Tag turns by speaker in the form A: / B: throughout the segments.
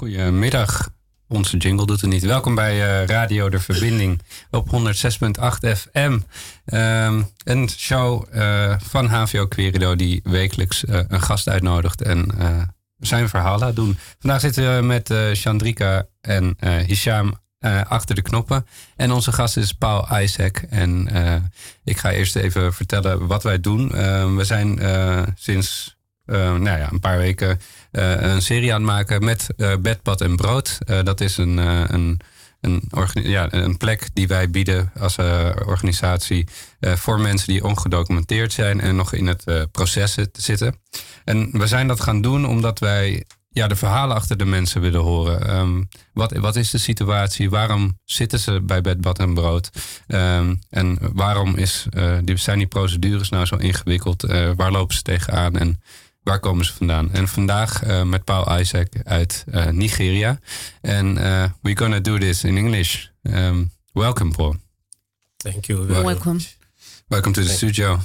A: Goedemiddag. Onze jingle doet het niet. Welkom bij uh, Radio De Verbinding op 106.8 FM. Um, een show uh, van HVO Querido die wekelijks uh, een gast uitnodigt en zijn verhaal laat doen. Vandaag zitten we met Chandrika en Hisham achter de knoppen. En onze gast is Paul Isaac. En ik ga eerst even vertellen wat wij doen. Ehm, we zijn sinds nou ja, een paar weken een serie aan het maken met uh, Bedpad en Brood. Uh, dat is een, een, een, ja, een plek die wij bieden als organisatie voor mensen die ongedocumenteerd zijn en nog in het proces zitten. En we zijn dat gaan doen omdat wij ja, de verhalen achter de mensen willen horen. Um, wat, wat is de situatie? Waarom zitten ze bij Bedbad en Brood? Um, en waarom is, die, zijn die procedures nou zo ingewikkeld? waar lopen ze tegenaan? En waar komen ze vandaan? En vandaag uh, met Paul Isaac uit uh, Nigeria. En uh, we're gonna do this in English. Um, welcome, Paul.
B: Thank you.
C: welcome.
B: Much.
A: Welcome to the
B: Thank
A: studio.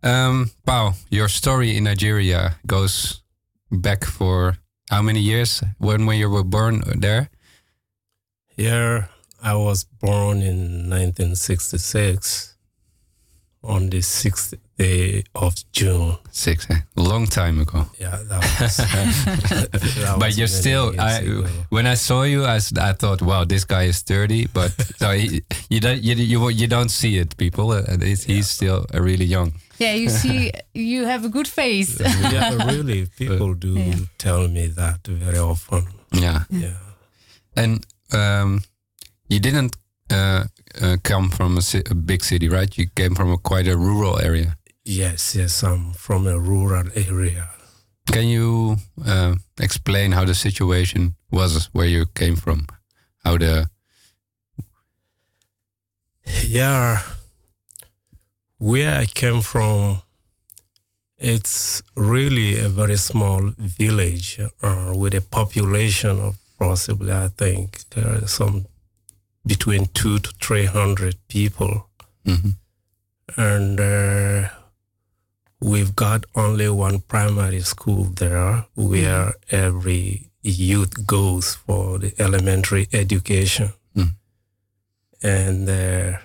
A: Um, Paul, your story in Nigeria goes back for how many years? When when you were born there?
B: Here, I was born in 1966 on the 6th day of June.
A: Six, eh? long time ago.
B: Yeah, that was. that
A: but
B: was
A: you're still. I
B: ago.
A: when I saw you, I thought, wow, this guy is thirty. But so he, you don't you, you you don't see it, people. Uh, it's- he's still uh, really young.
C: Yeah, you see, you have a good face.
B: yeah, really, people do
C: Yeah.
B: tell me that very often.
A: Yeah,
B: Yeah.
A: and um, you didn't uh, uh, come from a, a big city, right? You came from a quite a rural area.
B: Yes, yes, I'm from a rural area.
A: Can you uh, explain how the situation was where you came from? How the
B: Yeah, where I came from, it's really a very small village uh, with a population of possibly, I think, there are some between two to three hundred people,
A: Mhm.
B: and uh, we've got only one primary school there where every youth goes for the elementary education.
A: Mm.
B: And uh,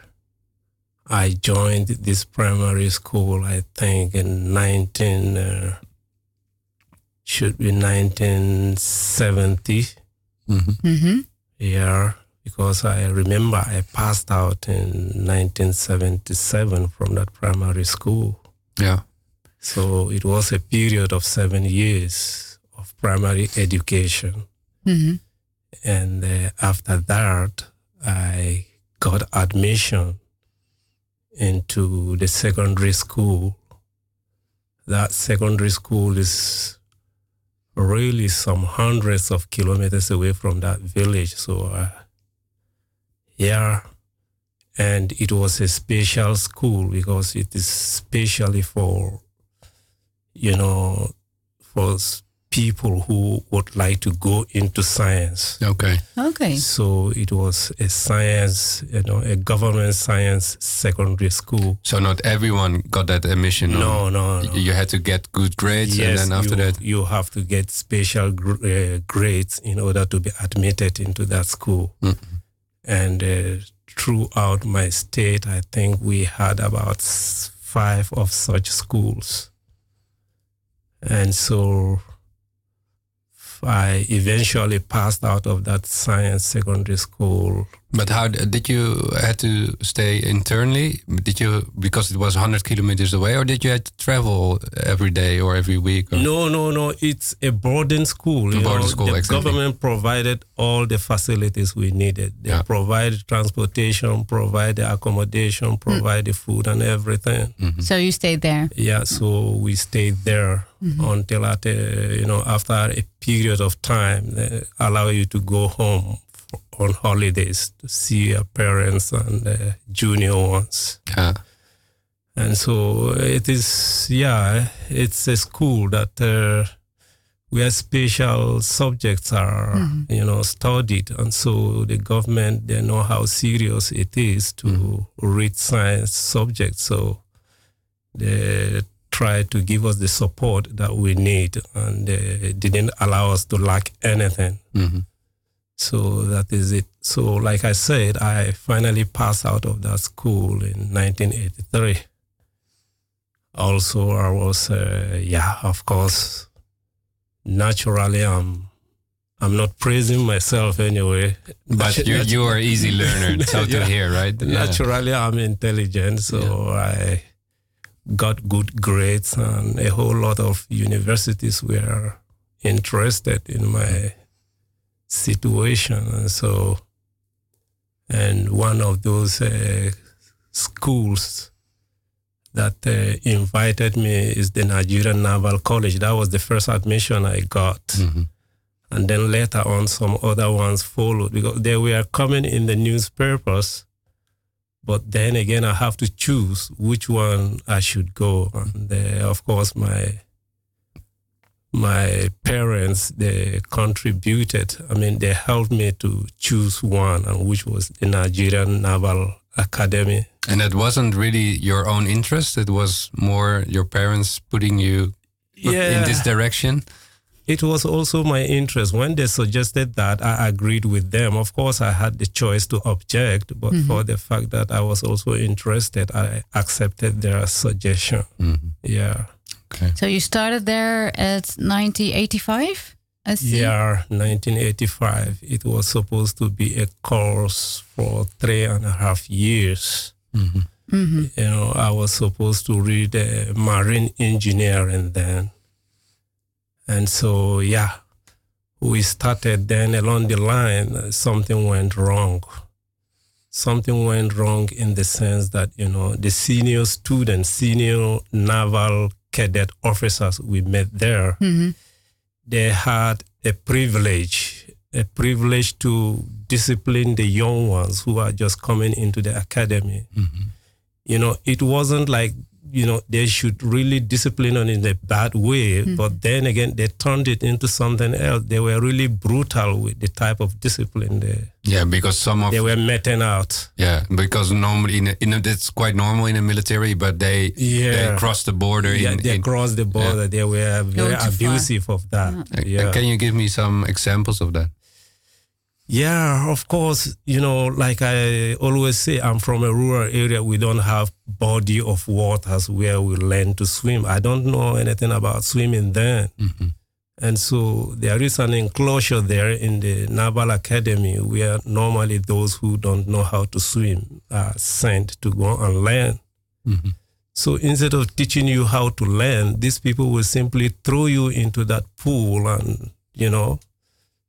B: I joined this primary school, I think, in 19, uh, should be 1970
A: Mhm.
B: Year, because I remember I passed out in 1977 from that primary school.
A: yeah.
B: So it was a period of seven years of primary education.
C: hmm
B: And uh, after that, I got admission into the secondary school. That secondary school is really some hundreds of kilometers away from that village. So, uh, yeah. And it was a special school because it is specially for, you know, for people who would like to go into science.
A: Okay.
C: Okay.
B: So it was a science, you know, a government science secondary school.
A: So not everyone got that admission.
B: No,
A: or
B: no, no.
A: You had to get good grades, and then after
B: you,
A: that,
B: you have to get special gr- uh, grades in order to be admitted into that school.
A: Mm.
B: And uh, throughout my state, I think we had about five of such schools. And so I eventually passed out of that science secondary school
A: But how did you had to stay internally? Did you because it was 100 kilometers away, or did you have to travel every day or every week? Or?
B: No, no, no. It's a boarding school. you
A: boarding
B: know.
A: school,
B: the
A: exactly.
B: government provided all the facilities we needed. They
A: Yeah.
B: provide transportation, provide the accommodation, hmm. provide the food and everything. Mm-hmm.
C: So you stayed there.
B: Yeah, so we stayed there mm-hmm. until at a, you know after a period of time they allow you to go home f- on holidays to see your parents and uh, junior ones.
A: Yeah.
B: And so it is, yeah, it's a school that uh, where special subjects are, you know, studied. And so the government, they know how serious it is to read science subjects. So they try to give us the support that we need and they didn't allow us to lack anything.
A: Mhm.
B: So that is it. So, like I said, I finally passed out of that school in 1983. Also, I was, uh, yeah, of course, naturally, I'm, I'm not praising myself anyway.
A: But you, you are easy learner, so to
B: Yeah.
A: hear, right? Yeah.
B: Naturally, I'm intelligent, so I got good grades, and a whole lot of universities were interested in my situation, and so, and one of those uh, schools that uh, invited me is the Nigerian Naval College. That was the first admission I got
A: Mhm.
B: and then later on some other ones followed because they were coming in the newspapers but then again i have to choose which one i should go and uh, of course my my parents they contributed i mean they helped me to choose one and which was the nigerian naval academy
A: And it wasn't really your own interest. It was more your parents putting you in this direction.
B: it was also my interest. When they suggested that, I agreed with them. Of course, I had the choice to object, but for the fact that I was also interested, I accepted their suggestion.
A: Mhm.
B: Yeah.
A: Okay.
C: So you started there at 1985?
B: Yeah, 1985. It was supposed to be a course for three and a half years.
A: Mhm.
C: hmm
B: You know, I was supposed to read uh, marine engineering then. And so, yeah, we started then along the line, something went wrong. Something went wrong in the sense that, you know, the senior students, senior naval cadet officers we met there,
C: hmm
B: they had a privilege, a privilege to discipline the young ones who are just coming into the academy
A: Mhm.
B: you know, it wasn't like, you know, they should really discipline on in a bad way. But then again, they turned it into something else. They were really brutal with the type of discipline they,
A: Yeah, because some of
B: they were meting out.
A: yeah, because normally in a, in a, it's quite normal in the military, but they
B: Yeah.
A: they cross the border.
B: Yeah,
A: in,
B: they
A: in-
B: crossed the border. They were very
C: Going far.
B: abusive of that.
A: Uh,
B: Yeah.
A: Can you give me some examples of that?
B: Yeah, of course. You know, like I always say, I'm from a rural area. We don't have body of waters where we learn to swim. I don't know anything about swimming then.
A: Mhm.
B: And so there is an enclosure there in the Naval Academy where normally those who don't know how to swim are sent to go and learn.
A: Mhm.
B: So instead of teaching you how to learn, these people will simply throw you into that pool and, you know.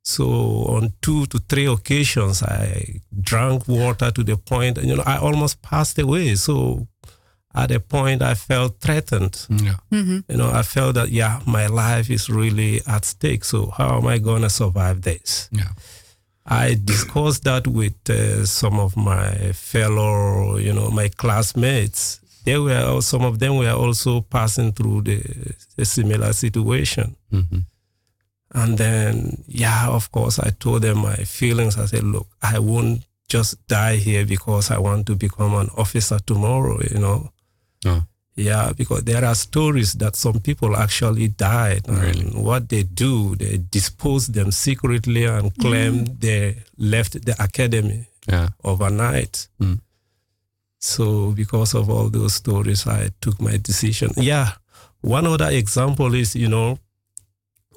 B: So on two to three occasions, I drank water to the point, you know, I almost passed away. So at a point, I felt threatened.
A: Yeah.
C: hmm
B: You know, I felt that, yeah, my life is really at stake. So how am I going to survive this?
A: Yeah.
B: I discussed that with uh, some of my fellow, you know, my classmates. They were, some of them were also passing through the, a similar situation.
A: Mhm.
B: And then, yeah, of course, I told them my feelings. I said, look, I won't just die here because I want to become an officer tomorrow, you know.
A: Oh.
B: Yeah, because there are stories that some people actually died. And what they do, they dispose them secretly and claim they left the academy
A: Yeah.
B: overnight.
A: Mm.
B: So because of all those stories, I took my decision. Yeah. One other example is, you know,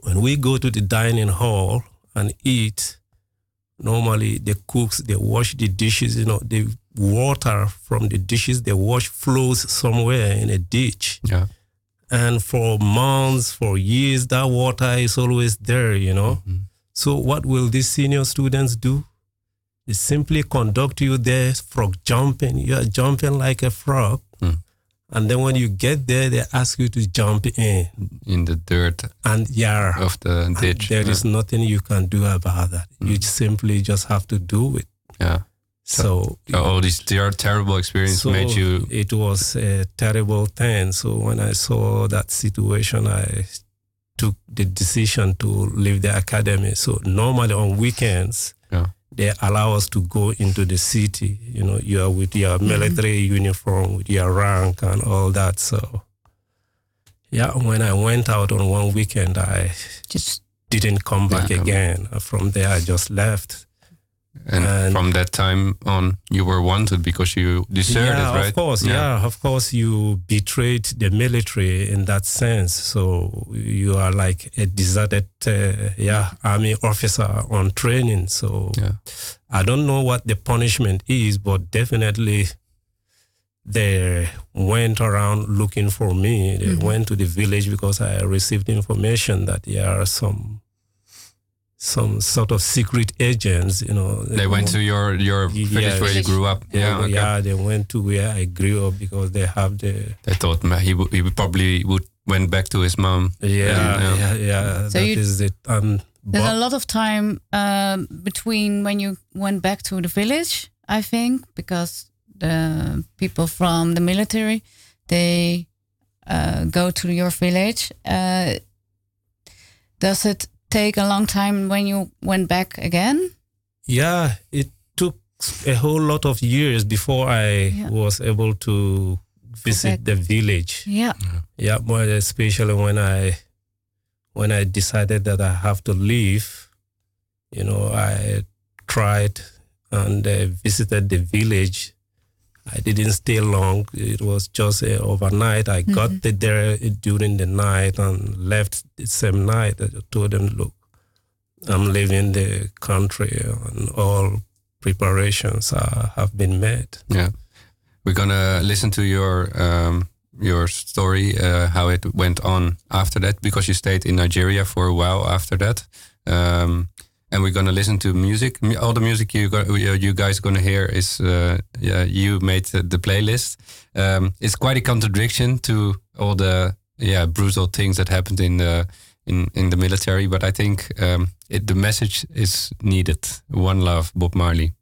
B: when we go to the dining hall and eat, normally the cooks, they wash the dishes, you know, the water from the dishes they wash flows somewhere in a ditch.
A: Yeah.
B: And for months, for years, that water is always there, you know.
A: Mhm.
B: So what will these senior students do? They simply conduct you there, frog jumping. You are jumping like a frog. And then when you get there, they ask you to jump in.
A: In the dirt
B: And yeah,
A: of the ditch.
B: there
A: yeah.
B: is nothing you can do about that. You mm. simply just have to do it.
A: yeah.
B: So,
A: So all these ter- terrible experiences
B: so
A: made you.
B: it was a terrible thing. So when I saw that situation, I took the decision to leave the academy. So normally on weekends,
A: Yeah.
B: They allow us to go into the city. You know, you are with your military uniform, with your rank and all that. So yeah, when I went out on one weekend, I
C: Just
B: didn't come back
A: Yeah.
B: again. From there, I just left.
A: And,
B: And-
A: from that time on, you were wanted because you deserted,
B: yeah,
A: right?
B: of course. Yeah. of course. You betrayed the military in that sense, so you are like a deserted, uh, yeah, army officer on training. So
A: Yeah.
B: I don't know what the punishment is, but definitely they went around looking for me. They went to the village because I received information that there are some some sort of secret agents, you know.
A: They went to your your
B: Yes.
A: village where you grew up.
B: They-
A: Yeah, okay.
B: yeah, they went to where I grew up because they have the
A: They thought ma- he would, he probably would went back to his mom.
B: yeah
A: Yeah.
B: yeah yeah,
C: So
B: that
C: you-
B: is it. Um,
C: There's a lot of time um, between when you went back to the village, I think, because the people from the military they uh, go to your village. Uh, does it take a long time when you went back again?
B: yeah, it took a whole lot of years before I
C: Yeah.
B: was able to visit the village.
C: Yeah.
B: Yeah, more especially when I when I decided that I have to leave. You know, I tried and uh, visited the village. I didn't stay long. It was just uh, overnight. I got there during the night and left the same night. I told them, "Look, I'm leaving the country, and all preparations are, have been made."
A: Yeah, we're gonna listen to your um, your story, uh, how it went on after that, because you stayed in Nigeria for a while after that. Um, and we're gonna listen to music. All the music you go, you guys are gonna hear is uh, yeah you made the, the playlist. Um, it's quite a contradiction to all the yeah brutal things that happened in the in in the military, but I think um, it, the message is needed. One love, Bob Marley.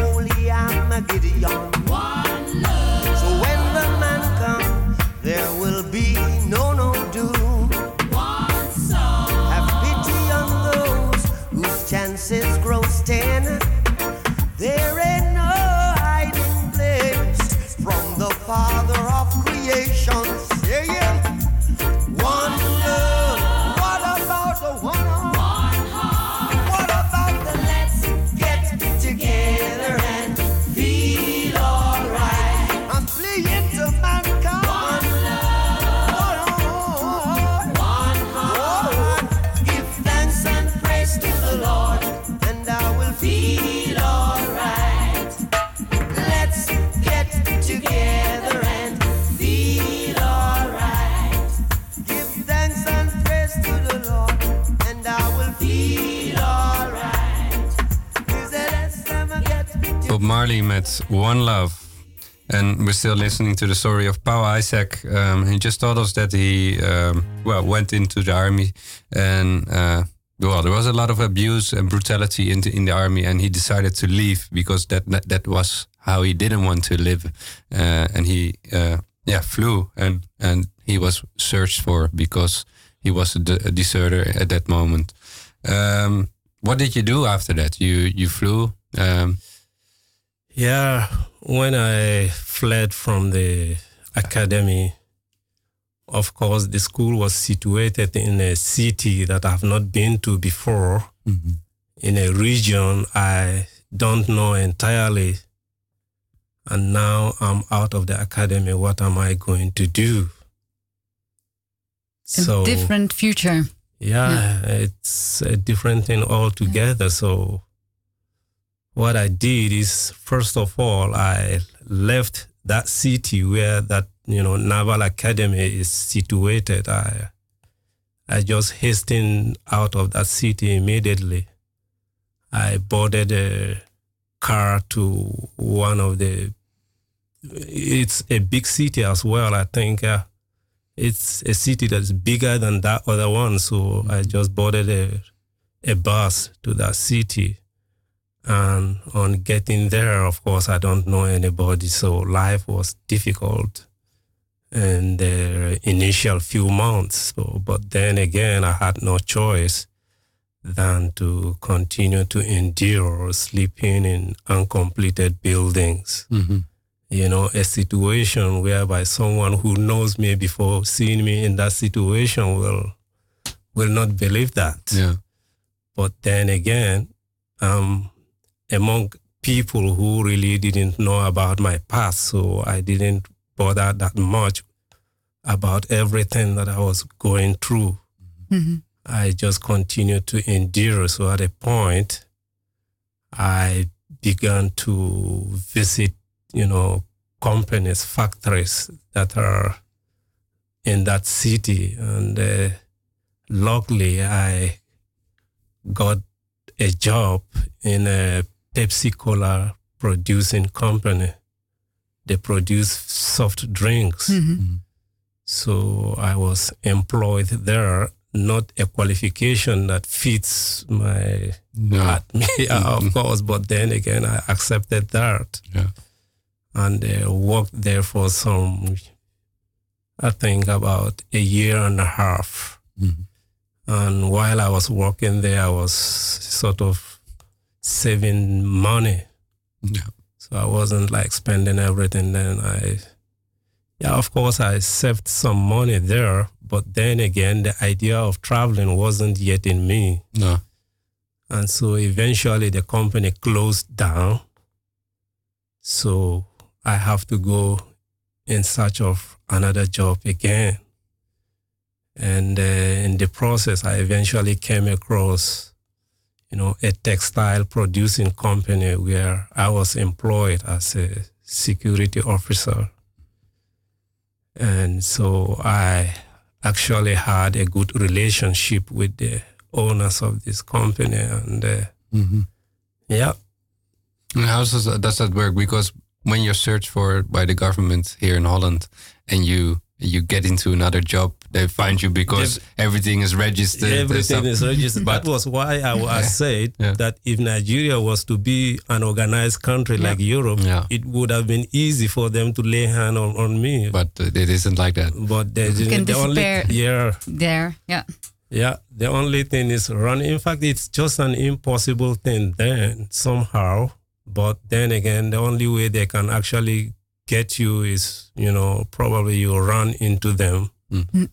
D: Fight this holy Armageddon. One love. So when the man comes, there will be no One Love. And
A: we're still listening to the story of Paul Isaac. Um, he just told us that he, um, well, went into the army and uh, well, there was a lot of abuse and brutality in the, in the army, and he decided to leave because that that, that was how he didn't want to live, uh, and he uh, yeah flew and and he was searched for because he was a, de- a deserter at that moment. Um, what did you do after that? You you flew. Um,
B: Yeah, when I fled from the academy, of course, the school was situated in a city that I've not been to before, mm-hmm. in a region I don't know entirely. And now I'm out of the academy. What am I going to do?
C: A different future.
B: yeah, it's a different thing altogether. So, what I did is, first of all, I left that city where that you know Naval Academy is situated. I I just hastened out of that city immediately. I boarded a car to one of the. It's a big city as well. I think. Uh, it's a city that's bigger than that other one. So I just boarded a, a bus to that city. And on getting there, of course, I don't know anybody. So life was difficult in the initial few months. So, but then again, I had no choice than to continue to endure sleeping in uncompleted buildings you know, a situation whereby someone who knows me before seeing me in that situation will will not believe that.
A: yeah.
B: But then again, um, among people who really didn't know about my past, so I didn't bother that much about everything that I was going through.
C: Mhm.
B: I just continued to endure. So at a point, I began to visit, you know, companies, factories that are in that city. And uh, luckily, I got a job in a Pepsi Cola producing company. They produce soft drinks.
C: Mhm.
B: So I was employed there, not a qualification that fits my
A: No.
B: at me, of course, but then again, I accepted that
A: Yeah.
B: and uh, worked there for some, I think, about a year and a half.
A: Mhm.
B: And while I was working there, I was sort of saving money.
A: Yeah.
B: So I wasn't like spending everything. Then I, yeah, of course, I saved some money there. But then again, the idea of traveling wasn't yet in me.
A: No.
B: And so eventually the company closed down. So I have to go in search of another job again. And uh, in the process, I eventually came across, you know, a textile producing company where I was employed as a security officer. And so I actually had a good relationship with the owners of this company. And uh,
A: Mhm.
B: yeah,
A: And how does that, does that work? Because when you're searched for by the government here in Holland and you you get into another job, they find you because everything is registered.
B: everything is registered.
A: But-
B: that was why I, I said
A: Yeah.
B: that if Nigeria was to be an organized country like Europe,
A: Yeah.
B: it would have been easy for them to lay hand on, on me.
A: But uh, it isn't like that.
B: But they
C: can
B: didn't. The only, yeah,
C: There. Yeah.
B: yeah. The only thing is run. In fact, it's just an impossible thing then somehow. But then again, the only way they can actually get you is, you know, probably you run into them.
A: Mm.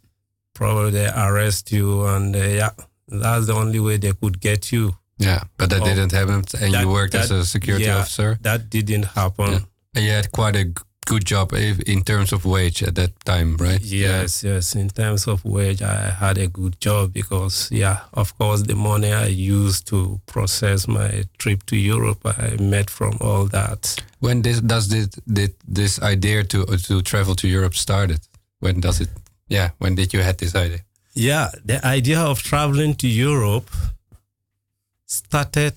B: Probably they arrest you, and uh, yeah, that's the only way they could get you.
A: Yeah, but that
B: Oh,
A: didn't happen. And
B: that-
A: you worked as a security
B: yeah.
A: officer.
B: That didn't happen.
A: Yeah. And you had quite a g- good job if- in terms of wage at that time, right?
B: Yes, yes. In terms of wage, I had a good job because, yeah, of course, the money I used to process my trip to Europe, I made from all that.
A: When this does this did this idea to to travel to Europe started? When does it? Yeah, when did you had this idea?
B: Yeah, the idea of traveling to Europe started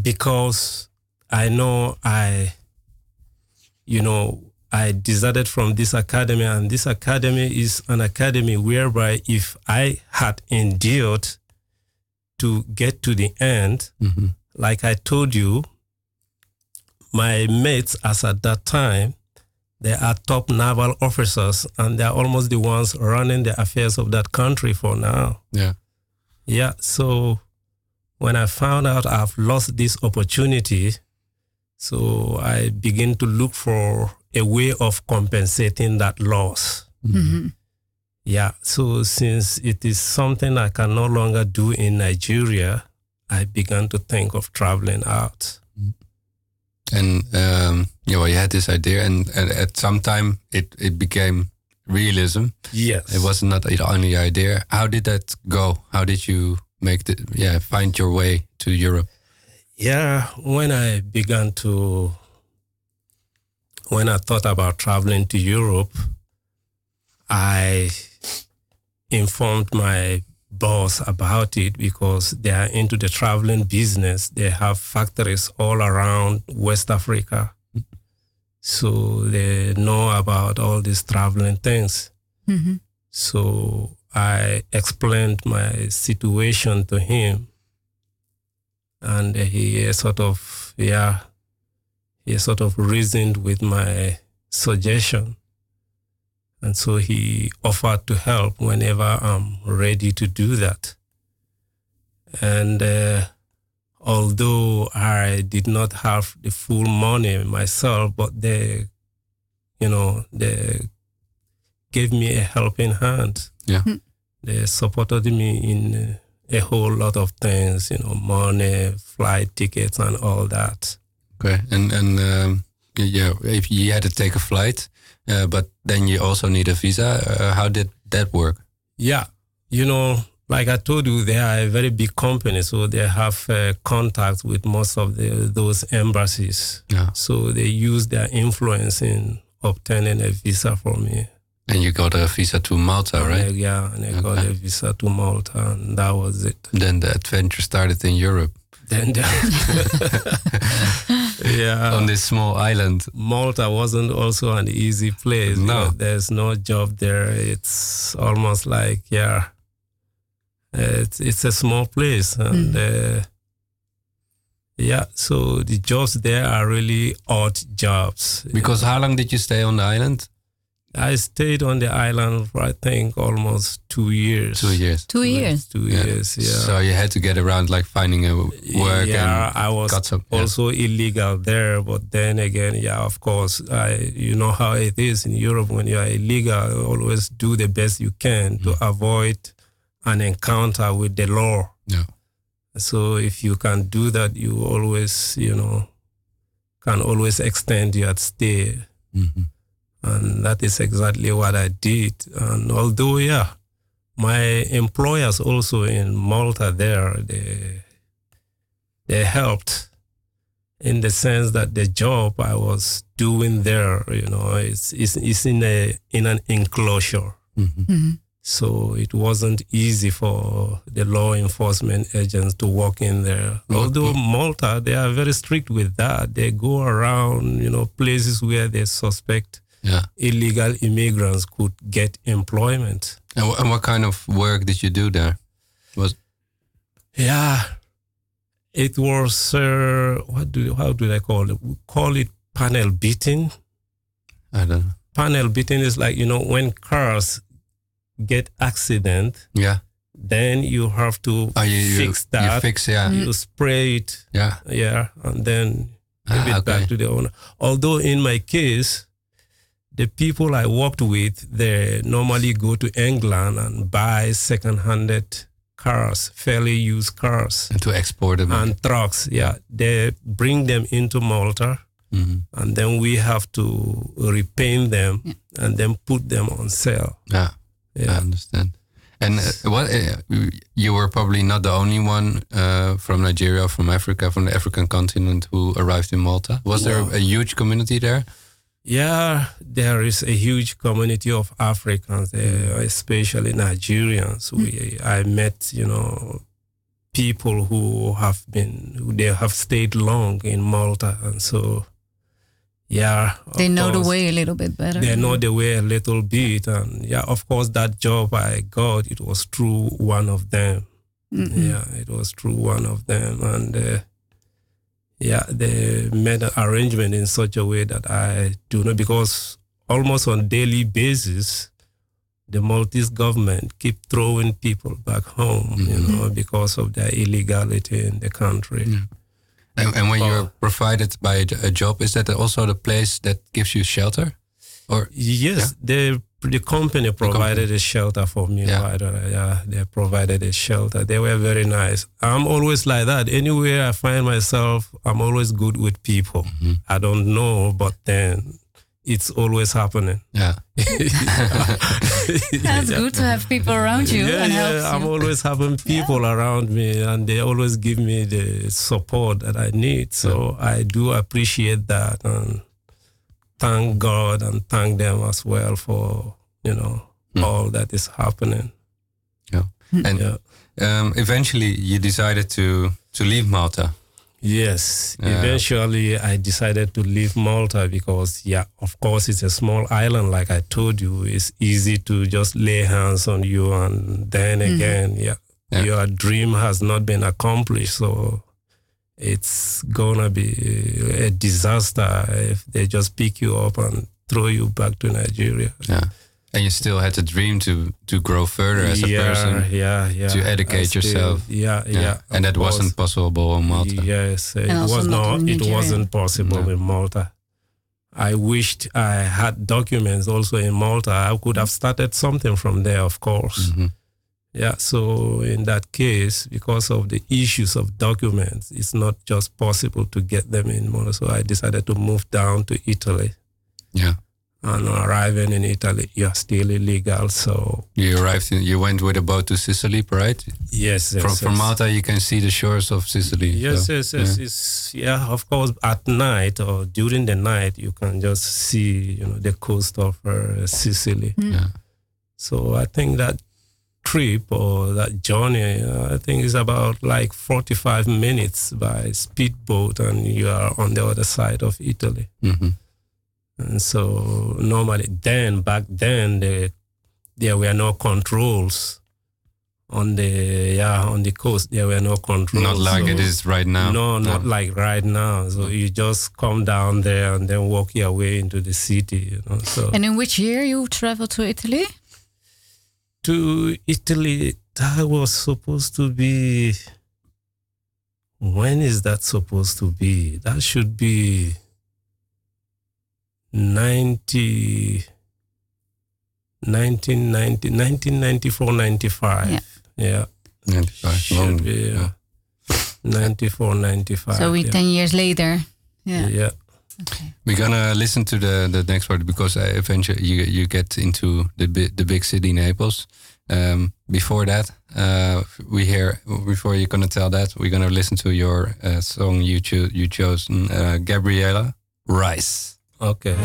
B: because I know I, you know, I deserted from this academy, and this academy is an academy whereby if I had endured to get to the end,
A: hmm
B: like I told you, my mates as at that time, they are top naval officers and they're almost the ones running the affairs of that country for now.
A: Yeah.
B: Yeah. So when I found out I've lost this opportunity, so I begin to look for a way of compensating that loss.
C: hmm
B: Yeah. So since it is something I can no longer do in Nigeria, I began to think of traveling out.
A: And um, yeah, well, you had this idea, and, and at some time it it became realism.
B: Yes.
A: It was not the only idea. How did that go? How did you make the yeah find your way to Europe?
B: Yeah, when I began to, when I thought about traveling to Europe, I informed my boss about it because they are into the traveling business. They have factories all around West Africa. So they know about all these traveling things.
C: hmm
B: So I explained my situation to him, and he sort of, yeah, he sort of reasoned with my suggestion. And so he offered to help whenever I'm ready to do that. And uh, although I did not have the full money myself, but they, you know, they gave me a helping hand.
A: Yeah.
C: Hmm.
B: They supported me in uh, a whole lot of things, you know, money, flight tickets, and all that.
A: Okay, and and um, yeah, if you had to take a flight, uh, but then you also need a visa. Uh, how did that work?
B: Yeah, you know, like I told you, they are a very big company, so they have uh, contacts with most of the, those embassies.
A: Yeah,
B: So they use their influence in obtaining a visa for me.
A: And you got a visa to Malta,
B: And
A: right?
B: yeah, and I got a visa to Malta, and that was it.
A: Then the adventure started in Europe
B: Then, yeah,
A: on this small island.
B: Malta wasn't also an easy place. you
A: No.
B: know, there's no job there. It's almost like yeah, it's it's a small place, and uh, yeah, so the jobs there are really odd jobs.
A: Because how long did you stay on the island?
B: I stayed on the island for I think almost two years.
A: Two years.
C: Two years.
B: Two
A: Yeah.
B: years. Yeah.
A: So you had to get around like finding a work
B: yeah,
A: and
B: I was
A: got some. yeah.
B: also illegal there. But then again, yeah, of course, I you know how it is in Europe when you are illegal. You always do the best you can to avoid an encounter with the law.
A: Yeah.
B: So if you can do that, you always you know can always extend your stay,
A: Mhm.
B: And that is exactly what I did. And although yeah, my employers also in Malta there they they helped in the sense that the job I was doing there, you know, it's it's, it's in a in an enclosure.
A: Mhm.
C: hmm
B: So it wasn't easy for the law enforcement agents to walk in there. Although Malta, they are very strict with that. They go around, you know, places where they suspect
A: Yeah.
B: illegal immigrants could get employment.
A: And, and what kind of work did you do there? Was
B: Yeah, it was uh, what do how do I call it? We call it panel beating.
A: I don't know.
B: Panel beating is like you know when cars get accident,
A: Yeah.
B: then you have to
A: Oh, you, you
B: fix that.
A: You fix, yeah.
B: You spray it,
A: Yeah.
B: yeah, and then give
A: Ah,
B: it
A: okay.
B: back to the owner. Although in my case, the people I worked with, they normally go to England and buy second-handed cars, fairly used cars.
A: And to export them.
B: and trucks. Yeah, they bring them into Malta,
A: Mhm.
B: and then we have to repaint them and then put them on sale.
A: Yeah. I understand. And uh, what uh, you were probably not the only one uh, from Nigeria, from Africa, from the African continent who arrived in Malta. Was there a huge community there?
B: Yeah. There is a huge community of Africans, there, especially Nigerians. We, I met, you know, people who have been, who they have stayed long in Malta, and so. Yeah,
C: They know the way a little bit better.
B: they know the way a little bit and yeah of course that job i got it was through one of them Yeah, it was through one of them, and uh, yeah, they made an arrangement in such a way that I do not because almost on daily basis, the Maltese government keep throwing people back home, you
A: Mhm.
B: know, because of their illegality in the country.
A: Yeah. And, and when
B: Oh.
A: you're provided by a, job, is that also the place that gives you shelter? Or
B: Yes, the the company provided
A: company.
B: a shelter for me.
A: Yeah.
B: right, yeah, they provided a shelter. They were very nice. I'm always like that. Anywhere I find myself, I'm always good with people.
A: Mhm.
B: I don't know, but then it's always happening.
A: yeah,
C: That's good to have people around you
B: yeah,
C: and
B: yeah,
C: helps
B: I'm
C: you.
B: always having people around me, and they always give me the support that I need. So I do appreciate that, and thank God and thank them as well for you know
A: Hmm.
B: all that is happening.
A: Yeah, and
B: Yeah.
A: um, eventually you decided to to leave Malta.
B: Yes,
A: Yeah.
B: eventually I decided to leave Malta because, yeah, of course, it's a small island. Like I told you, it's easy to just lay hands on you, and then again, yeah,
A: Yeah.
B: your dream has not been accomplished. So it's gonna be a disaster if they just pick you up and throw you back to Nigeria.
A: Yeah, and you still had the dream to to grow further as a
B: yeah,
A: person.
B: yeah, yeah.
A: to educate
B: still-
A: yourself.
B: Yeah, yeah.
A: and that
B: course.
A: wasn't possible in Malta.
B: Yes, it
C: also
B: was
C: not
B: not.
C: in
B: It wasn't possible
A: No.
B: in Malta. I wished I had documents also in Malta. I could have started something from there, of course.
A: Mhm.
B: Yeah. So in that case, because of the issues of documents, it's not just possible to get them in Malta. So I decided to move down to Italy.
A: Yeah,
B: And arriving in Italy, you're still illegal. So
A: you arrived. In, you went with a boat to Sicily, right?
B: yes, yes
A: from from. Malta, you can see the shores of Sicily.
B: Yes,
A: so,
B: yes, yes.
A: yeah.
B: It's yeah, of course. At night or during the night, you can just see, you know, the coast of uh, Sicily.
A: Yeah.
B: So I think that trip or that journey, uh, I think is about like forty-five minutes by speedboat, and you are on the other side of Italy.
A: Mhm.
B: And so normally, then back then, the, there were no controls on the yeah on the coast. There were no controls.
A: Not like
B: so-
A: it is right now.
B: no, not like right now. So you just come down there and then walk your way into the city, you know. So
C: And in which year you traveled to Italy?
B: To Italy, that was supposed to be. When is that supposed to be? That should be 90, 1990, 1994, 95.
C: Yeah.
B: Yeah.
A: 95.
B: Should
A: Long-
B: be, yeah.
A: yeah.
B: 94, 95.
C: so we
B: yeah.
C: 10 years later. Yeah.
B: yeah.
C: Okay.
A: We're gonna listen to the the next part because uh, eventually you you get into the bi- the big city Naples. Um, before that, uh, we hear before you're gonna tell that we're gonna listen to your uh, song you cho- you chosen uh, Gabriella Rice.
B: Okay.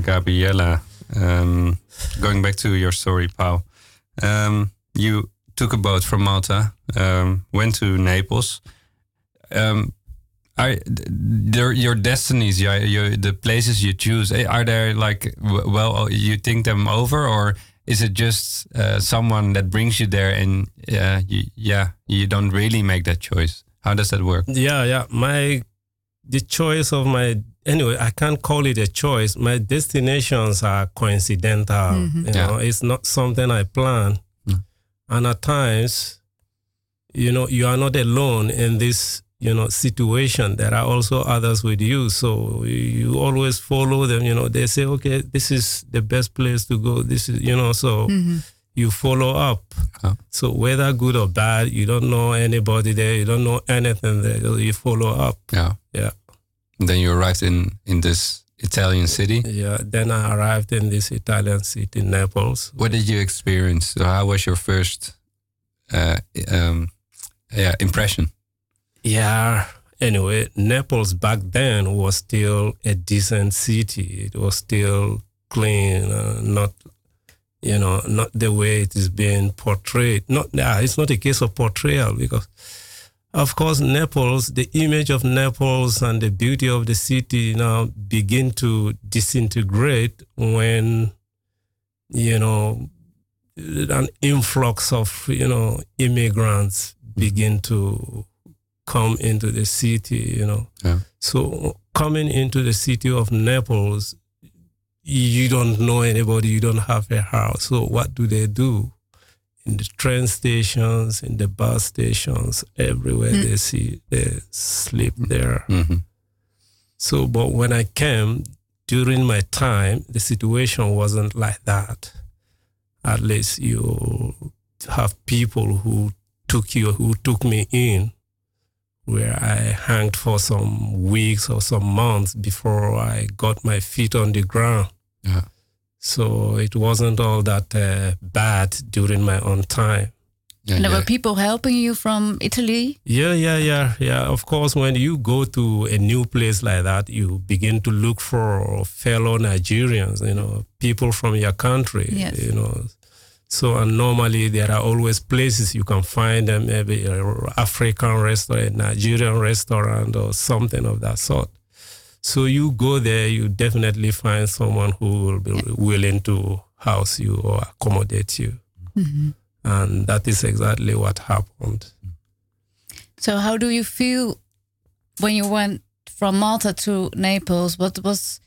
A: Gabriella. Um, going back to your story, Paul. Um, you took a boat from Malta, um, went to Naples. Um, are there your destinies, your, your, the places you choose? eh, Are there like well, you think them over, or is it just uh, someone that brings you there, and uh, you, yeah, you don't really make that choice? How does that work?
B: Yeah, yeah. My the choice of my anyway, I can't call it a choice. My destinations are coincidental. You
A: Yeah.
B: know, it's not something I plan.
A: Mm.
B: And at times, you know, you are not alone in this, you know, situation. There are also others with you. So you always follow them. You know, they say, okay, this is the best place to go. This is, you know, so you follow up. So whether good or bad, you don't know anybody there. You don't know anything there. You follow up.
A: Yeah.
B: Yeah.
A: Then you arrived in in this Italian city.
B: Yeah. Then I arrived in this Italian city, Naples.
A: What did you experience? So how was your first uh, um, yeah, impression?
B: Yeah. Anyway, Naples back then was still a decent city. It was still clean, uh, not you know, not the way it is being portrayed. Not, nah, it's not a case of portrayal because, of course, Naples, the image of Naples and the beauty of the city now begin to disintegrate when, you know, an influx of, you know, immigrants begin mm-hmm. to come into the city, you know.
A: Yeah.
B: So coming into the city of Naples, you don't know anybody, you don't have a house. So what do they do? In the train stations, in the bus stations, everywhere they see, they sleep there.
A: hmm
B: So, but when I came during my time, the situation wasn't like that. At least you have people who took you, who took me in, where I hanged for some weeks or some months before I got my feet on the ground.
A: Yeah.
B: So it wasn't all that uh, bad during my own time.
A: Yeah,
C: And there
A: yeah.
C: were people helping you from Italy.
B: Yeah, yeah, yeah, yeah. Of course, when you go to a new place like that, you begin to look for fellow Nigerians, you know, people from your country,
C: Yes.
B: you know. So, and normally there are always places you can find them, maybe an African restaurant, Nigerian restaurant, or something of that sort. So you go there, you definitely find someone who will be willing to house you or accommodate you. Mm-hmm. And that is exactly what happened.
C: So how do you feel when you went from Malta to Naples? What was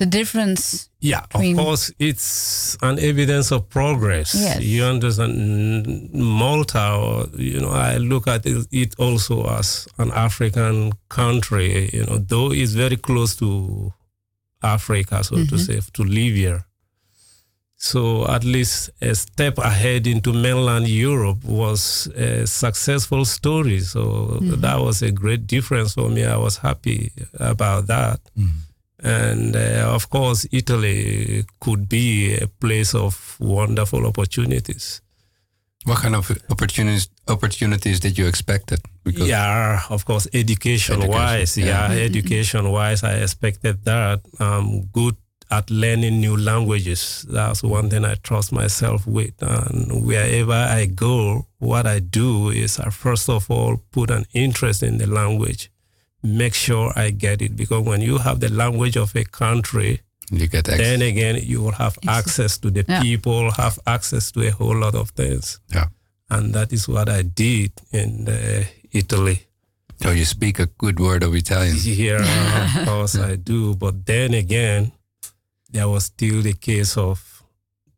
C: the difference?
B: Yeah, of course, it's an evidence of progress.
C: Yes.
B: You understand, Malta, you know, I look at it, it also as an African country, you know, though it's very close to Africa, so to mm-hmm. say, to Libya. So at least a step ahead into mainland Europe was a successful story. So mm-hmm. that was a great difference for me. I was happy about that. Mm-hmm. And uh, of course, Italy could be a place of wonderful opportunities.
A: What kind of opportunities opportunities did you expected? Because
B: yeah, of course, education, wise.
A: Education,
B: Yeah,
A: yeah.
B: education wise, I expected that. I'm good at learning new languages. That's one thing I trust myself with. And wherever I go, what I do is I first of all put an interest in the language, make sure I get it. Because when you have the language of a country,
A: you get access.
B: then again you will have access to the
C: Yeah.
B: people, have access to a whole lot of things.
A: Yeah.
B: And that is what I did in uh, Italy.
A: So you speak a good word of Italian.
B: Here, of course, I do. But then again, there was still the case of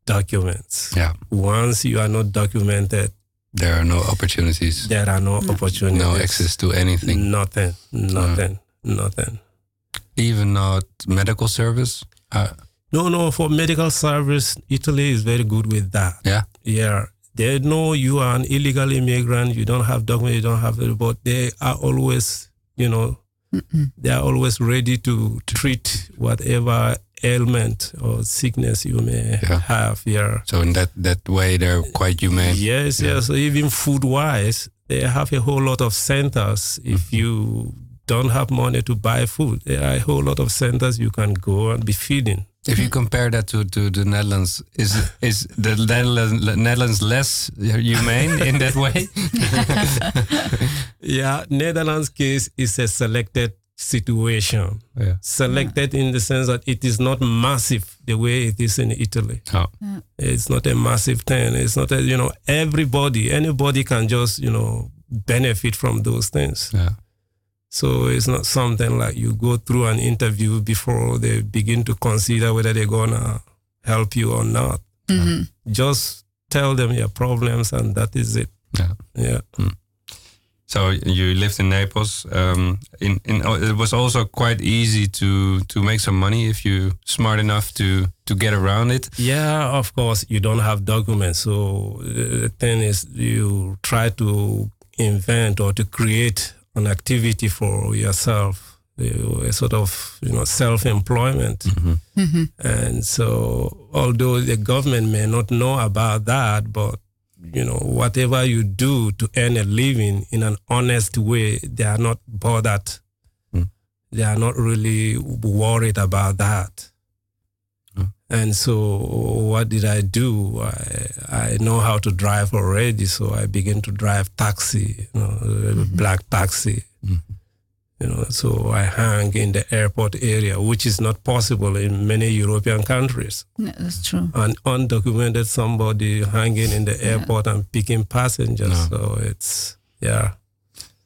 B: documents.
A: Yeah.
B: Once you are not documented,
A: There are no opportunities,
B: there are no opportunities.
A: no access to anything,
B: Nothing. Nothing. Nothing.
A: even not medical service. Uh,
B: No, no. For medical service, Italy is very good with that.
A: yeah.
B: Yeah. They know you are an illegal immigrant, you don't have documents, you don't have it, but they are always, you know, they are always ready to treat whatever ailment or sickness you may
A: Yeah.
B: have here.
A: So in that that way, they're quite humane.
B: Yes, yes. Even food wise, they have a whole lot of centers. If
A: Mm-hmm.
B: you don't have money to buy food, there are a whole lot of centers you can go and be feeding.
A: If you compare that to, to the Netherlands, is is the Netherlands, Netherlands less humane in that way?
B: Yeah, Netherlands case is a selected situation.
A: yeah.
B: Selected in the sense that it is not massive the way it is in Italy.
A: Oh.
B: It's not a massive thing. It's not a, you know, everybody, anybody can just, you know, benefit from those things.
A: Yeah.
B: So it's not something like you go through an interview before they begin to consider whether they're gonna help you or not.
C: Mhm.
B: Just tell them your problems and that is it.
A: Yeah.
B: Yeah.
A: So you lived in Naples. Um, in in oh, it was also quite easy to to make some money if you smart enough to to get around it.
B: Yeah, of course, you don't have documents. So uh, the thing is, you try to invent or to create an activity for yourself, uh, a sort of you know self-employment.
C: Mhm.
B: And so, although the government may not know about that, but you know, whatever you do to earn a living in an honest way, they are not bothered.
A: Hmm.
B: They are not really worried about that.
A: Hmm.
B: And so, what did I do? I, I know how to drive already, so I began to drive taxi, you know, a black taxi.
A: Mhm.
B: You know, so I hang in the airport area, which is not possible in many European countries.
C: Yeah, that's true.
B: An undocumented somebody hanging in the
C: Yeah.
B: airport and picking passengers.
A: No.
B: So it's yeah,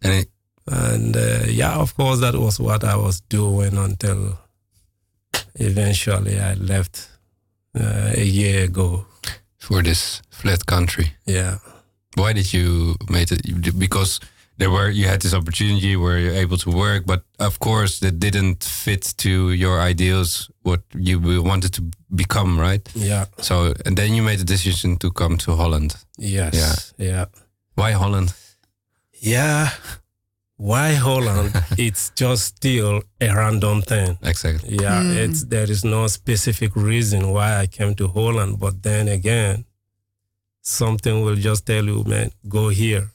A: And it,
B: and uh, yeah, of course, that was what I was doing until eventually I left uh, a year ago.
A: for this flat country,
B: Yeah.
A: why did you make it? Because there were you had this opportunity where you're able to work, but of course that didn't fit to your ideals, what you wanted to become, right?
B: Yeah.
A: So and then you made the decision to come to Holland.
B: Yes.
A: Yeah.
B: Yeah.
A: Why Holland?
B: Yeah. Why Holland? it's just still a random thing.
A: Exactly.
B: Yeah,
C: Mm.
B: it's there is no specific reason why I came to Holland, but then again, something will just tell you, man, go here,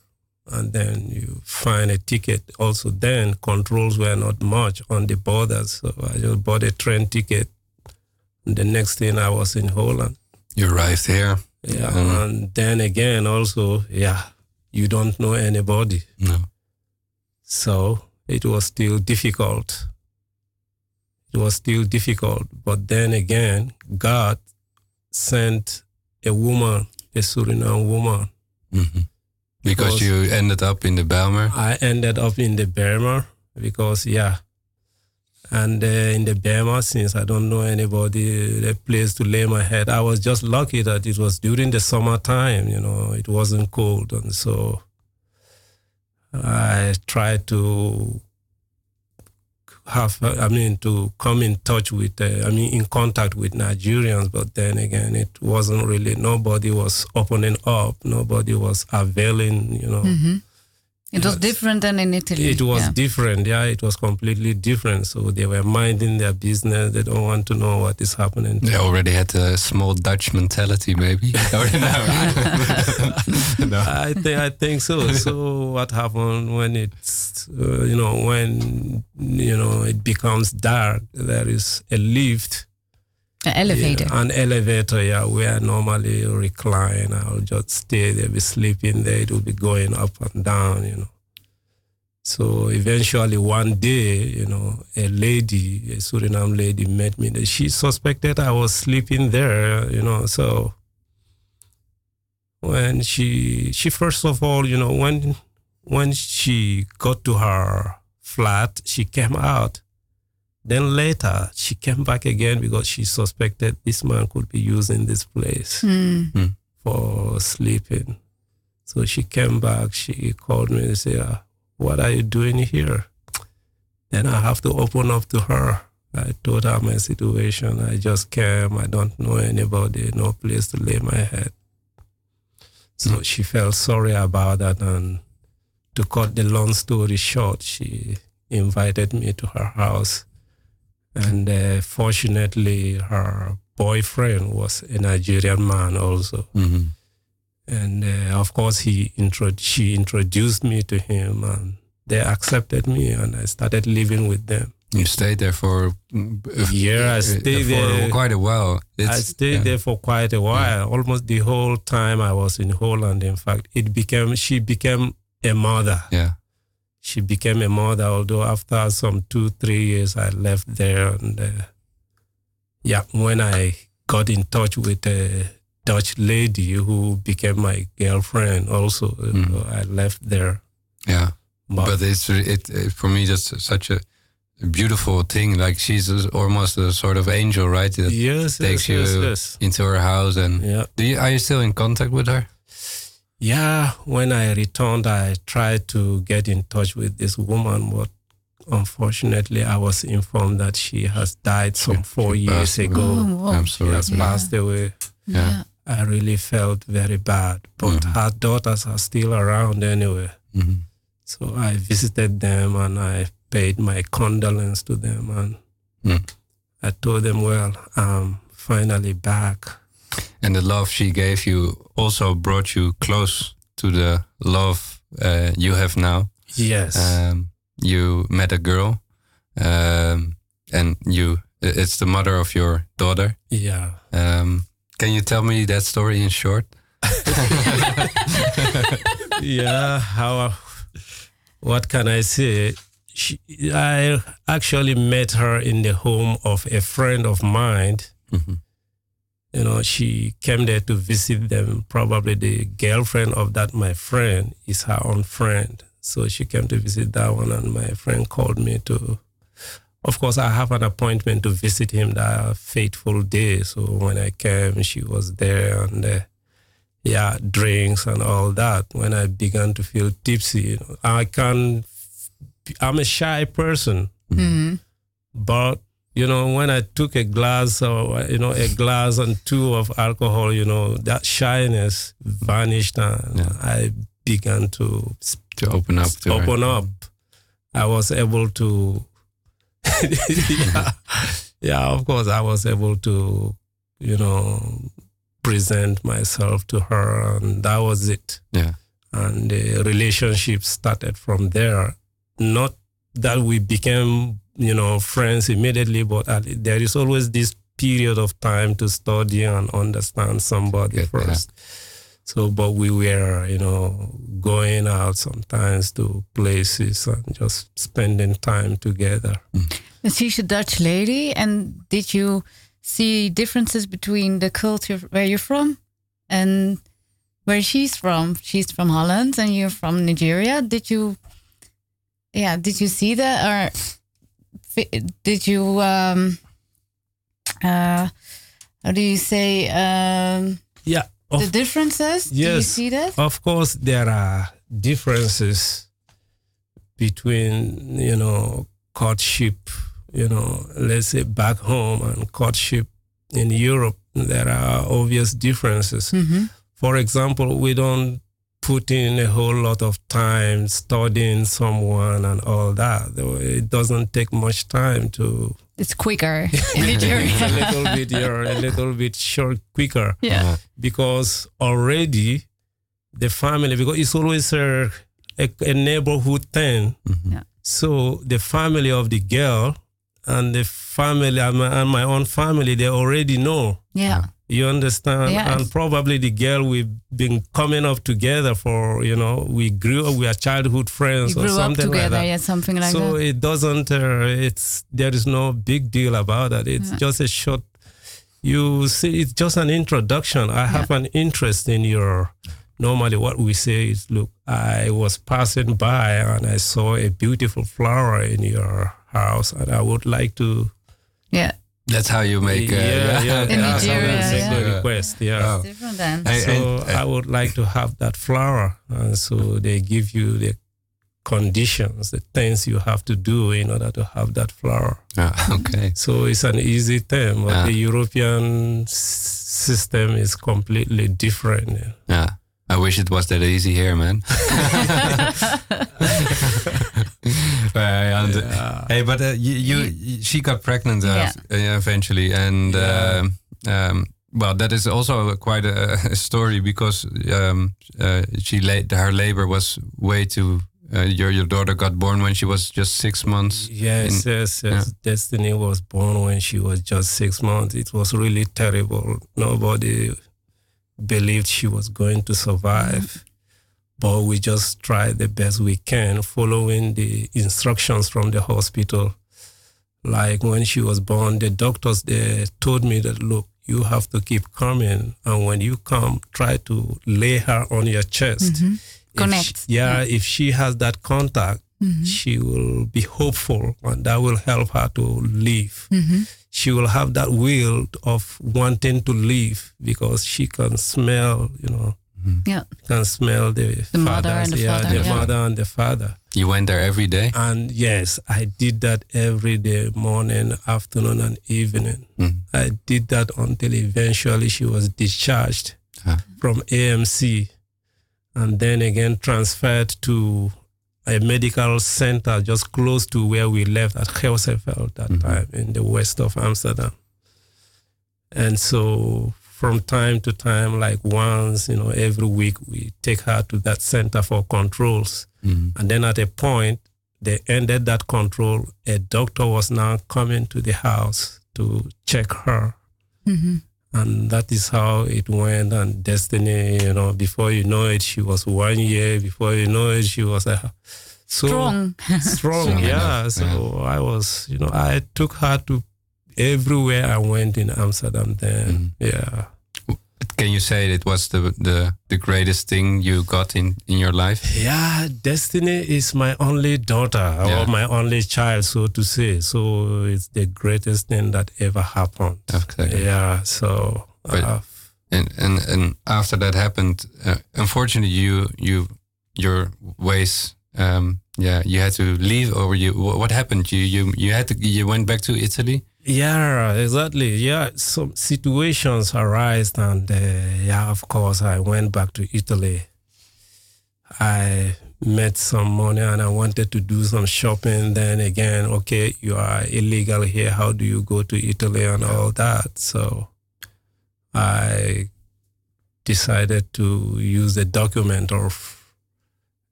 B: and then you find a ticket. Also, then controls were not much on the borders, so I just bought a train ticket. And the next thing I was in Holland.
A: You arrived here.
B: Yeah,
A: Mm.
B: and then again, also, yeah, you don't know anybody.
A: No.
B: So it was still difficult. It was still difficult. But then again, God sent a woman, a Suriname woman.
A: Mhm. Because
B: Because-
A: you ended up in the Bijlmer.
B: I ended up in the Bijlmer because, yeah. And uh, in the Bijlmer, since I don't know anybody, a place to lay my head, I was just lucky that it was during the summertime, you know, it wasn't cold. And so I tried to have, I mean, to come in touch with, uh, I mean, in contact with Nigerians, but then again, it wasn't really, nobody was opening up, nobody was availing, you know.
C: Mhm. It was different than in Italy.
B: It was
C: yeah.
B: different, yeah. It was completely different. So they were minding their business. They don't want to know what is happening.
A: They already had a small Dutch mentality, maybe. No. no.
B: I think I think so. So what happened when it's uh, you know when you know it becomes dark? There is a lift,
C: An elevator.
B: yeah, an elevator. Yeah, where I normally recline. I'll just stay there, be sleeping there. It will be going up and down. You know. So eventually one day, you know, a lady, a Suriname lady met me. She suspected I was sleeping there, you know, so when she she first of all, you know, when when she got to her flat, she came out. Then later she came back again because she suspected this man could be using this place
C: Hmm.
B: for sleeping. So she came back, she called me and said, "Ah, What are you doing here? Then I have to open up to her. I told her my situation. I just came. I don't know anybody, no place to lay my head. So she felt sorry about that. And to cut the long story short, she invited me to her house. And uh, fortunately, her boyfriend was a Nigerian man also.
A: Mhm.
B: And uh, of course, he intro- she introduced me to him, and they accepted me and I started living with them.
A: You stayed there for a f-
B: Yeah, I
A: uh,
B: stayed
A: for
B: there.
A: quite a while.
B: I stayed
A: yeah.
B: there for quite a while, almost the whole time I was in Holland. In fact, it became she became a mother.
A: Yeah.
B: She became a mother. Although after some two three years, I left there, and uh, yeah, when I got in touch with a Dutch lady who became my girlfriend, also uh,
A: Mhm.
B: I left there.
A: Yeah.
B: But,
A: but it's it, it for me that's such a beautiful thing like she's almost a sort of angel right that
B: yes,
A: takes
B: yes, yes,
A: you
B: yes.
A: into her house and
B: Yeah.
A: do you, are you still in contact with her
B: Yeah, when I returned, I tried to get in touch with this woman, but unfortunately, I was informed that she has died some
A: She-
B: four
A: she
B: years ago.
C: Oh, wow.
A: i'm
B: She has
C: Yeah.
B: passed away.
A: Yeah.
B: I really felt very bad, but her daughters are still around anyway.
A: Mhm.
B: So I visited them and I paid my condolence to them, and
A: Mm.
B: I told them, "Well, I'm finally back."
A: And the love she gave you also brought you close to the love uh, you have now
B: Yes.
A: um, you met a girl um, and you it's the mother of your daughter
B: yeah.
A: um, can you tell me that story in short
B: yeah, how? What can I say? She, I actually met her in the home of a friend of mine.
A: Mhm.
B: You know, she came there to visit them. Probably the girlfriend of that my friend is her own friend. So she came to visit that one, and my friend called me to. Of course, I have an appointment to visit him that fateful day. So when I came, she was there, and. Uh, yeah, drinks and all that. When I began to feel tipsy, you know, I can. I'm a shy person,
C: Mhm.
B: but you know, when I took a glass or you know a glass and two of alcohol, you know, that shyness vanished, and
A: Yeah.
B: I began to
A: to open up to her.
B: open up. I was able to. yeah, yeah, of course, I was able to, you know, present myself to her, and that was it.
A: Yeah.
B: And the relationship started from there. Not that we became, you know, friends immediately, but at- there is always this period of time to study and understand somebody
A: Get that.
B: first. So, but we were, you know, going out sometimes to places and just spending time together.
C: And she's a Dutch lady. And did you see differences between the culture where you're from and where she's from? She's from Holland and you're from Nigeria. Did you, yeah, did you see that? Or fi- did you, um, uh, how do you say, um,
B: Yeah.
C: the differences? Do you
B: yes.
C: see that?
B: of course, there are differences between, you know, courtship, you know, let's say back home and courtship in Europe. There are obvious differences.
C: hmm
B: For example, we don't put in a whole lot of time studying someone and all that. It doesn't take much time to
C: It's quicker in
B: a little bit you're a little bit short quicker
C: yeah.
B: because already the family because it's always a, a, a neighborhood thing.
A: Mhm.
C: Yeah.
B: So the family of the girl and the family and my, and my own family they already know.
C: Yeah.
B: You understand?
C: Yes.
B: And probably the girl we've been coming up together for, you know, we grew up, we are childhood friends or something like that.
C: yeah, something like
B: so
C: that.
B: it doesn't, uh, it's, there is no big deal about that. It's
C: Yeah.
B: just a short, you see, it's just an introduction. I have an interest in your, normally what we say is, look, I was passing by and I saw a beautiful flower in your house and I would like to
C: Yeah,
A: That's how you make. Uh,
B: yeah, yeah,
C: In
B: that's
C: Nigeria,
B: make
C: yeah.
B: the request. Yeah.
A: Oh.
C: it's different then.
B: So
A: and-
B: I would like to have that flower, and so they give you the conditions, the things you have to do in order to have that flower.
A: Ah, okay.
B: So it's an easy thing, but
A: Yeah.
B: the European system is completely different.
A: Yeah. I wish it was that easy here, man. And,
B: Yeah.
A: Hey, but uh, you, you, she got pregnant uh,
C: Yeah.
A: uh, eventually, and
B: Yeah.
A: um, um, well, that is also quite a, a story because um, uh, she la- her labor was way too uh, your your daughter got born when she was just six months.
B: Yes,
A: in-
B: yes, yes.
A: yeah.
B: Destiny was born when she was just six months. It was really terrible. Nobody believed she was going to survive. But we just try the best we can, following the instructions from the hospital. Like when she was born, the doctors they told me that look, you have to keep coming, and when you come, try to lay her on your chest. Mm-hmm. If
C: Connect.
B: she- yeah, if she has that contact, mm-hmm. she will be hopeful and that will help her to live. Mm-hmm. She will have that will of wanting to live because she can smell, you know,
C: Yeah.
B: can smell the,
C: The mother and the
B: yeah,
C: father,
B: the
C: yeah.
B: mother and the father.
A: You went there every day.
B: And yes, I did that every day, morning, afternoon, and evening.
A: Mm.
B: I did that until eventually she was discharged
A: Ah.
B: from AMC and then again transferred to a medical center just close to where we left at Geuzenveld that time in the west of Amsterdam. And so from time to time, like once, you know, every week, we take her to that center for controls.
A: Mhm.
B: And then at a point, they ended that control. A doctor was now coming to the house to check her. And that is how it went. And Destiny, you know, before you know it, she was one year. Before you know it, she was a so
C: Strong.
B: strong.
A: Strong
B: yeah.
A: enough,
B: So
A: yeah.
B: I was, you know, I took her to everywhere I went in Amsterdam. Then, yeah.
A: Can you say it was the the the greatest thing you got in in your life?
B: Yeah, Destiny is my only daughter
A: Yeah.
B: or my only child, so to say. So it's the greatest thing that ever happened.
A: Exactly.
B: Yeah. So.
A: But-
B: uh,
A: And and and after that happened, uh, unfortunately, you you your ways. Um, yeah, you had to leave, or you. What happened? You you you had to. You went back to Italy.
B: Yeah, exactly. Yeah, some situations arise, and uh, yeah, of course, I went back to Italy. I met some money, and I wanted to do some shopping. Then again, okay, you are illegal here. How do you go to Italy and all that? So, I decided to use the document of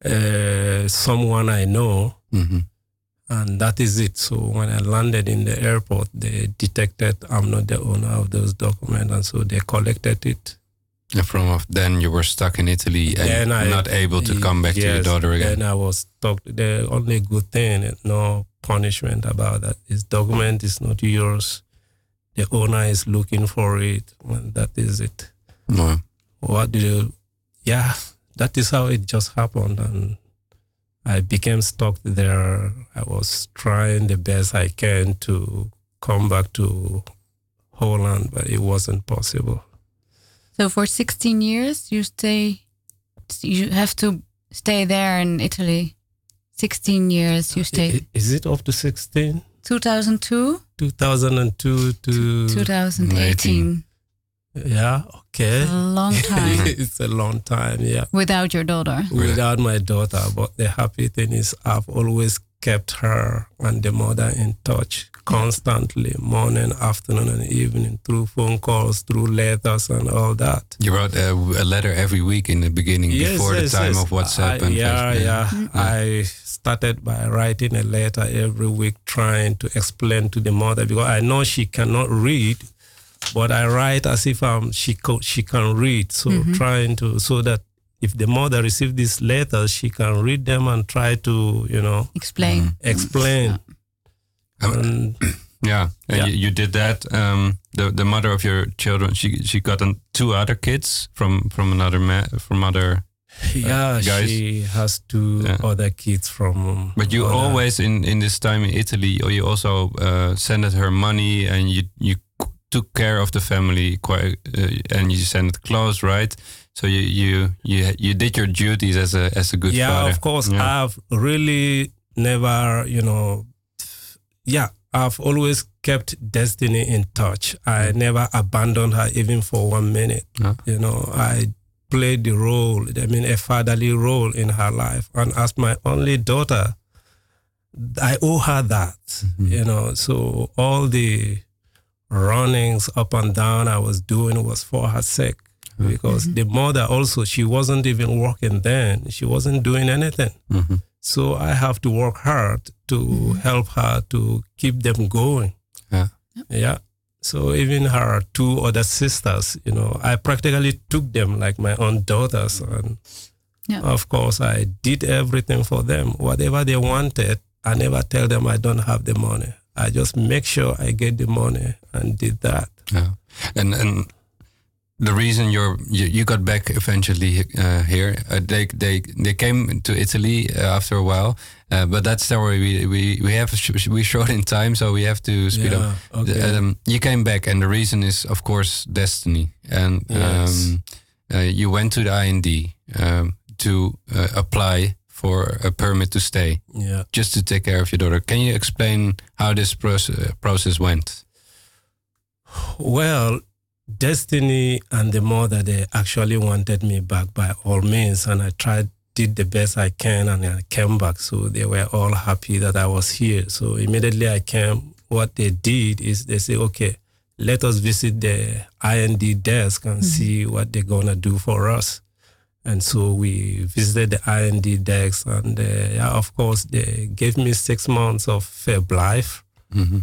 B: uh, someone I know
A: Mm-hmm.
B: And that is it. So when I landed in the airport, they detected I'm not the owner of those documents, and so they collected it.
A: And from then you were stuck in Italy and
B: I-
A: not able to come back to your daughter again.
B: Then I was stuck. The only good thing, eh, no punishment about that. Is document is not yours. The owner is looking for it. And that is it.
A: No.
B: What do you? Yeah, that is how it just happened, and I became stuck there. I was trying the best I can to come back to Holland, but it wasn't possible.
C: So for 16 years, you stay, you have to stay there in Italy. 16 years you stay.
B: Is it up to 16?
C: 2002,
B: 2002 to
C: 2018.
B: Yeah, okay.
C: A long time
B: it's a long time, yeah.
C: without your daughter.
B: Without my daughter, but the happy thing is I've always kept her and the mother in touch constantly, morning, afternoon, and evening, through phone calls, through letters, and all that.
A: You wrote a, a letter every week in the beginning before the time of WhatsApp
B: I-
A: and
B: yeah,
A: Facebook.
B: yeah. I started by writing a letter every week, trying to explain to the mother because I know she cannot read, but I write as if um, she co- she can read. So trying to so that if the mother receives these letters, she can read them and try to you know
C: Explain.
B: explain.
A: Um,
B: And
A: Yeah, and
B: Yeah.
A: You, you did that. Um, the the mother of your children, she she got an, two other kids from from another man from other.
B: yeah,
A: guys.
B: she has two
A: Yeah.
B: other kids from.
A: But you
B: other-
A: always in in this time in Italy, or you also uh, sent her money and you you c- took care of the family quite, uh, and you sent it close, right? So you you you you did your duties as a as a good
B: yeah,
A: father.
B: of course.
A: Yeah.
B: I've really never, you know, yeah, I've always kept Destiny in touch. I never abandoned her even for one minute.
A: Yeah.
B: You know, I played the role, I mean, a fatherly role in her life. And as my only daughter, I owe her that, you know. So all the runnings up and down I was doing was for her sake. Because the mother also, she wasn't even working then. She wasn't doing anything.
A: Mhm.
B: So I have to work hard to help her to keep them going.
A: Yeah.
B: Yeah. So even her two other sisters, you know, I practically took them like my own daughters. And
C: Yeah.
B: of course, I did everything for them. Whatever they wanted, I never tell them I don't have the money. I just make sure I get the money and did that.
A: Yeah. And and the reason you're you, you got back eventually uh, here, uh, they they they came to Italy uh, after a while, uh, but that story we we we have sh- we short in time, so we have to speed up.
B: Okay.
A: The- um, you came back, and the reason is of course destiny, and
B: Yes.
A: um, uh, you went to the IND um, to uh, apply for a permit to stay,
B: Yeah.
A: just to take care of your daughter. Can you explain how this proce- process went?
B: Well, Destiny and the mother, they actually wanted me back by all means, and I tried, did the best I can, and I came back. So they were all happy that I was here. So immediately I came. What they did is they say, okay, let us visit the IND desk and mm-hmm. see what they're gonna do for us. And so we visited the IND desk, and uh, yeah, of course, they gave me six months of verblijf
A: hmm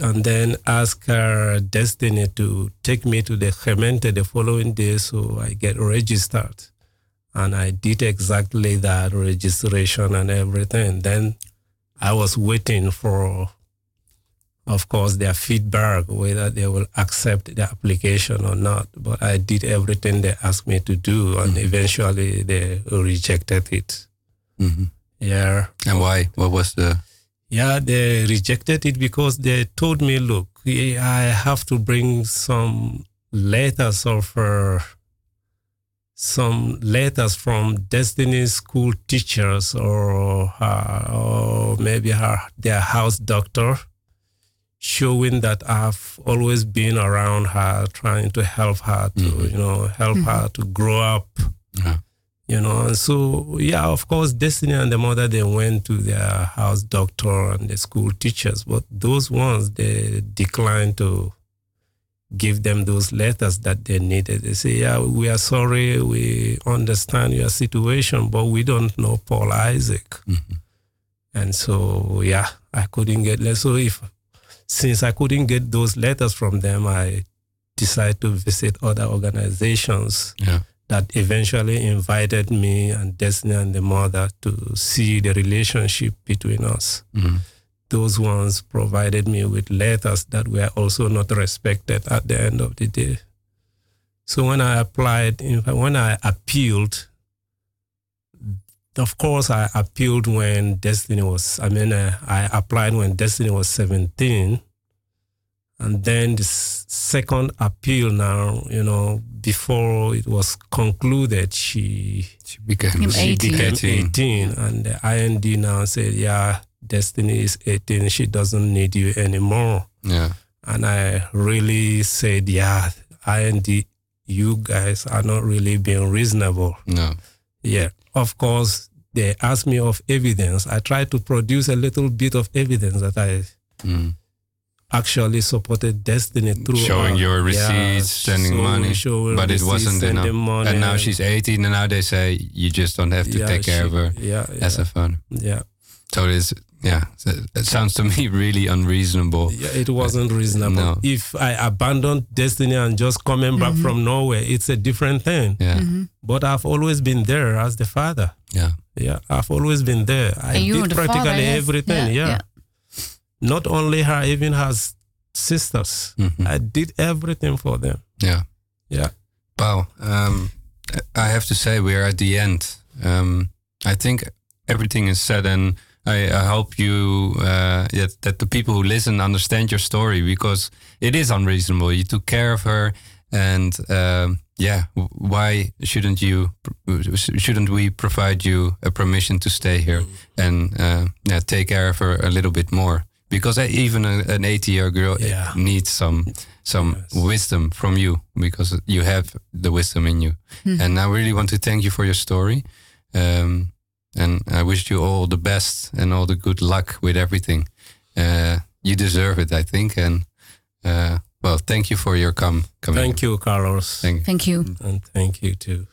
B: and then ask her destiny to take me to the Gemeente the following day so I get registered. And I did exactly that registration and everything. Then I was waiting for, of course, their feedback, whether they will accept the application or not. But I did everything they asked me to do, and eventually they rejected it.
A: hmm
B: Yeah.
A: And why? What was the
B: Yeah, they rejected it because they told me, look, I have to bring some letters of uh, some letters from Destiny's school teachers or her, or maybe her their house doctor, showing that I've always been around her, trying to help her to
A: Mhm.
B: you know help her to grow up
A: Yeah.
B: you know and so yeah of course destiny and the mother they went to their house doctor and the school teachers but those ones they declined to give them those letters that they needed they say yeah we are sorry we understand your situation but we don't know paul isaac
A: Mhm.
B: and so yeah i couldn't get le- so if since i couldn't get those letters from them i decided to visit other organizations
A: Yeah.
B: that eventually invited me and Destiny and the mother to see the relationship between us.
A: Mhm.
B: Those ones provided me with letters that were also not respected at the end of the day. So when I applied, in fact, when I appealed, of course, I appealed when Destiny was, I mean, uh, I applied when Destiny was 17. And then the second appeal now, you know, before it was concluded, she,
A: She became,
C: Became
B: she
C: 18.
B: became
A: 18.
B: 18. And the IND now said, yeah, Destiny is 18. She doesn't need you anymore.
A: Yeah.
B: And I really said, yeah, IND, you guys are not really being reasonable.
A: No.
B: Yeah. Of course, they asked me of evidence. I tried to produce a little bit of evidence that I
A: Mm.
B: actually supported Destiny through
A: Showing your
B: yeah,
A: receipts, sending
B: so
A: money, but it wasn't enough.
B: money.
A: And now she's 18, and now they say you just don't have to
B: Yeah,
A: take care
B: she-
A: of her
B: Yeah, yeah,
A: as a father.
B: yeah.
A: So it is, yeah, it sounds to me really unreasonable.
B: Yeah, it wasn't reasonable.
A: No.
B: If I abandoned Destiny and just coming back from nowhere, it's a different thing.
A: Yeah,
B: But I've always been there as the father.
A: yeah,
B: Yeah, I've always been there. I
C: And
B: did practically
C: father, yes.
B: everything. Yeah. Not only her, even her s- sisters.
A: Mhm.
B: I did everything for them.
A: yeah.
B: Yeah.
A: Wow. Um, I have to say we're at the end. Um, I think everything is said, and I, I hope you uh, that, that the people who listen understand your story because it is unreasonable. You took care of her, and um, yeah, why shouldn't you? Shouldn't we provide you a permission to stay here and uh, yeah, take care of her a little bit more? Because uh, even a, an 80-year girl
B: Yeah.
A: needs some some
B: Yes.
A: wisdom from you because you have the wisdom in you. And I really want to thank you for your story. Um, and I wish you all the best and all the good luck with everything. Uh, you deserve it, I think. And uh, well, thank you for your come coming.
B: Thank you, Carlos.
A: Thank.
C: Thank you.
B: And thank you too.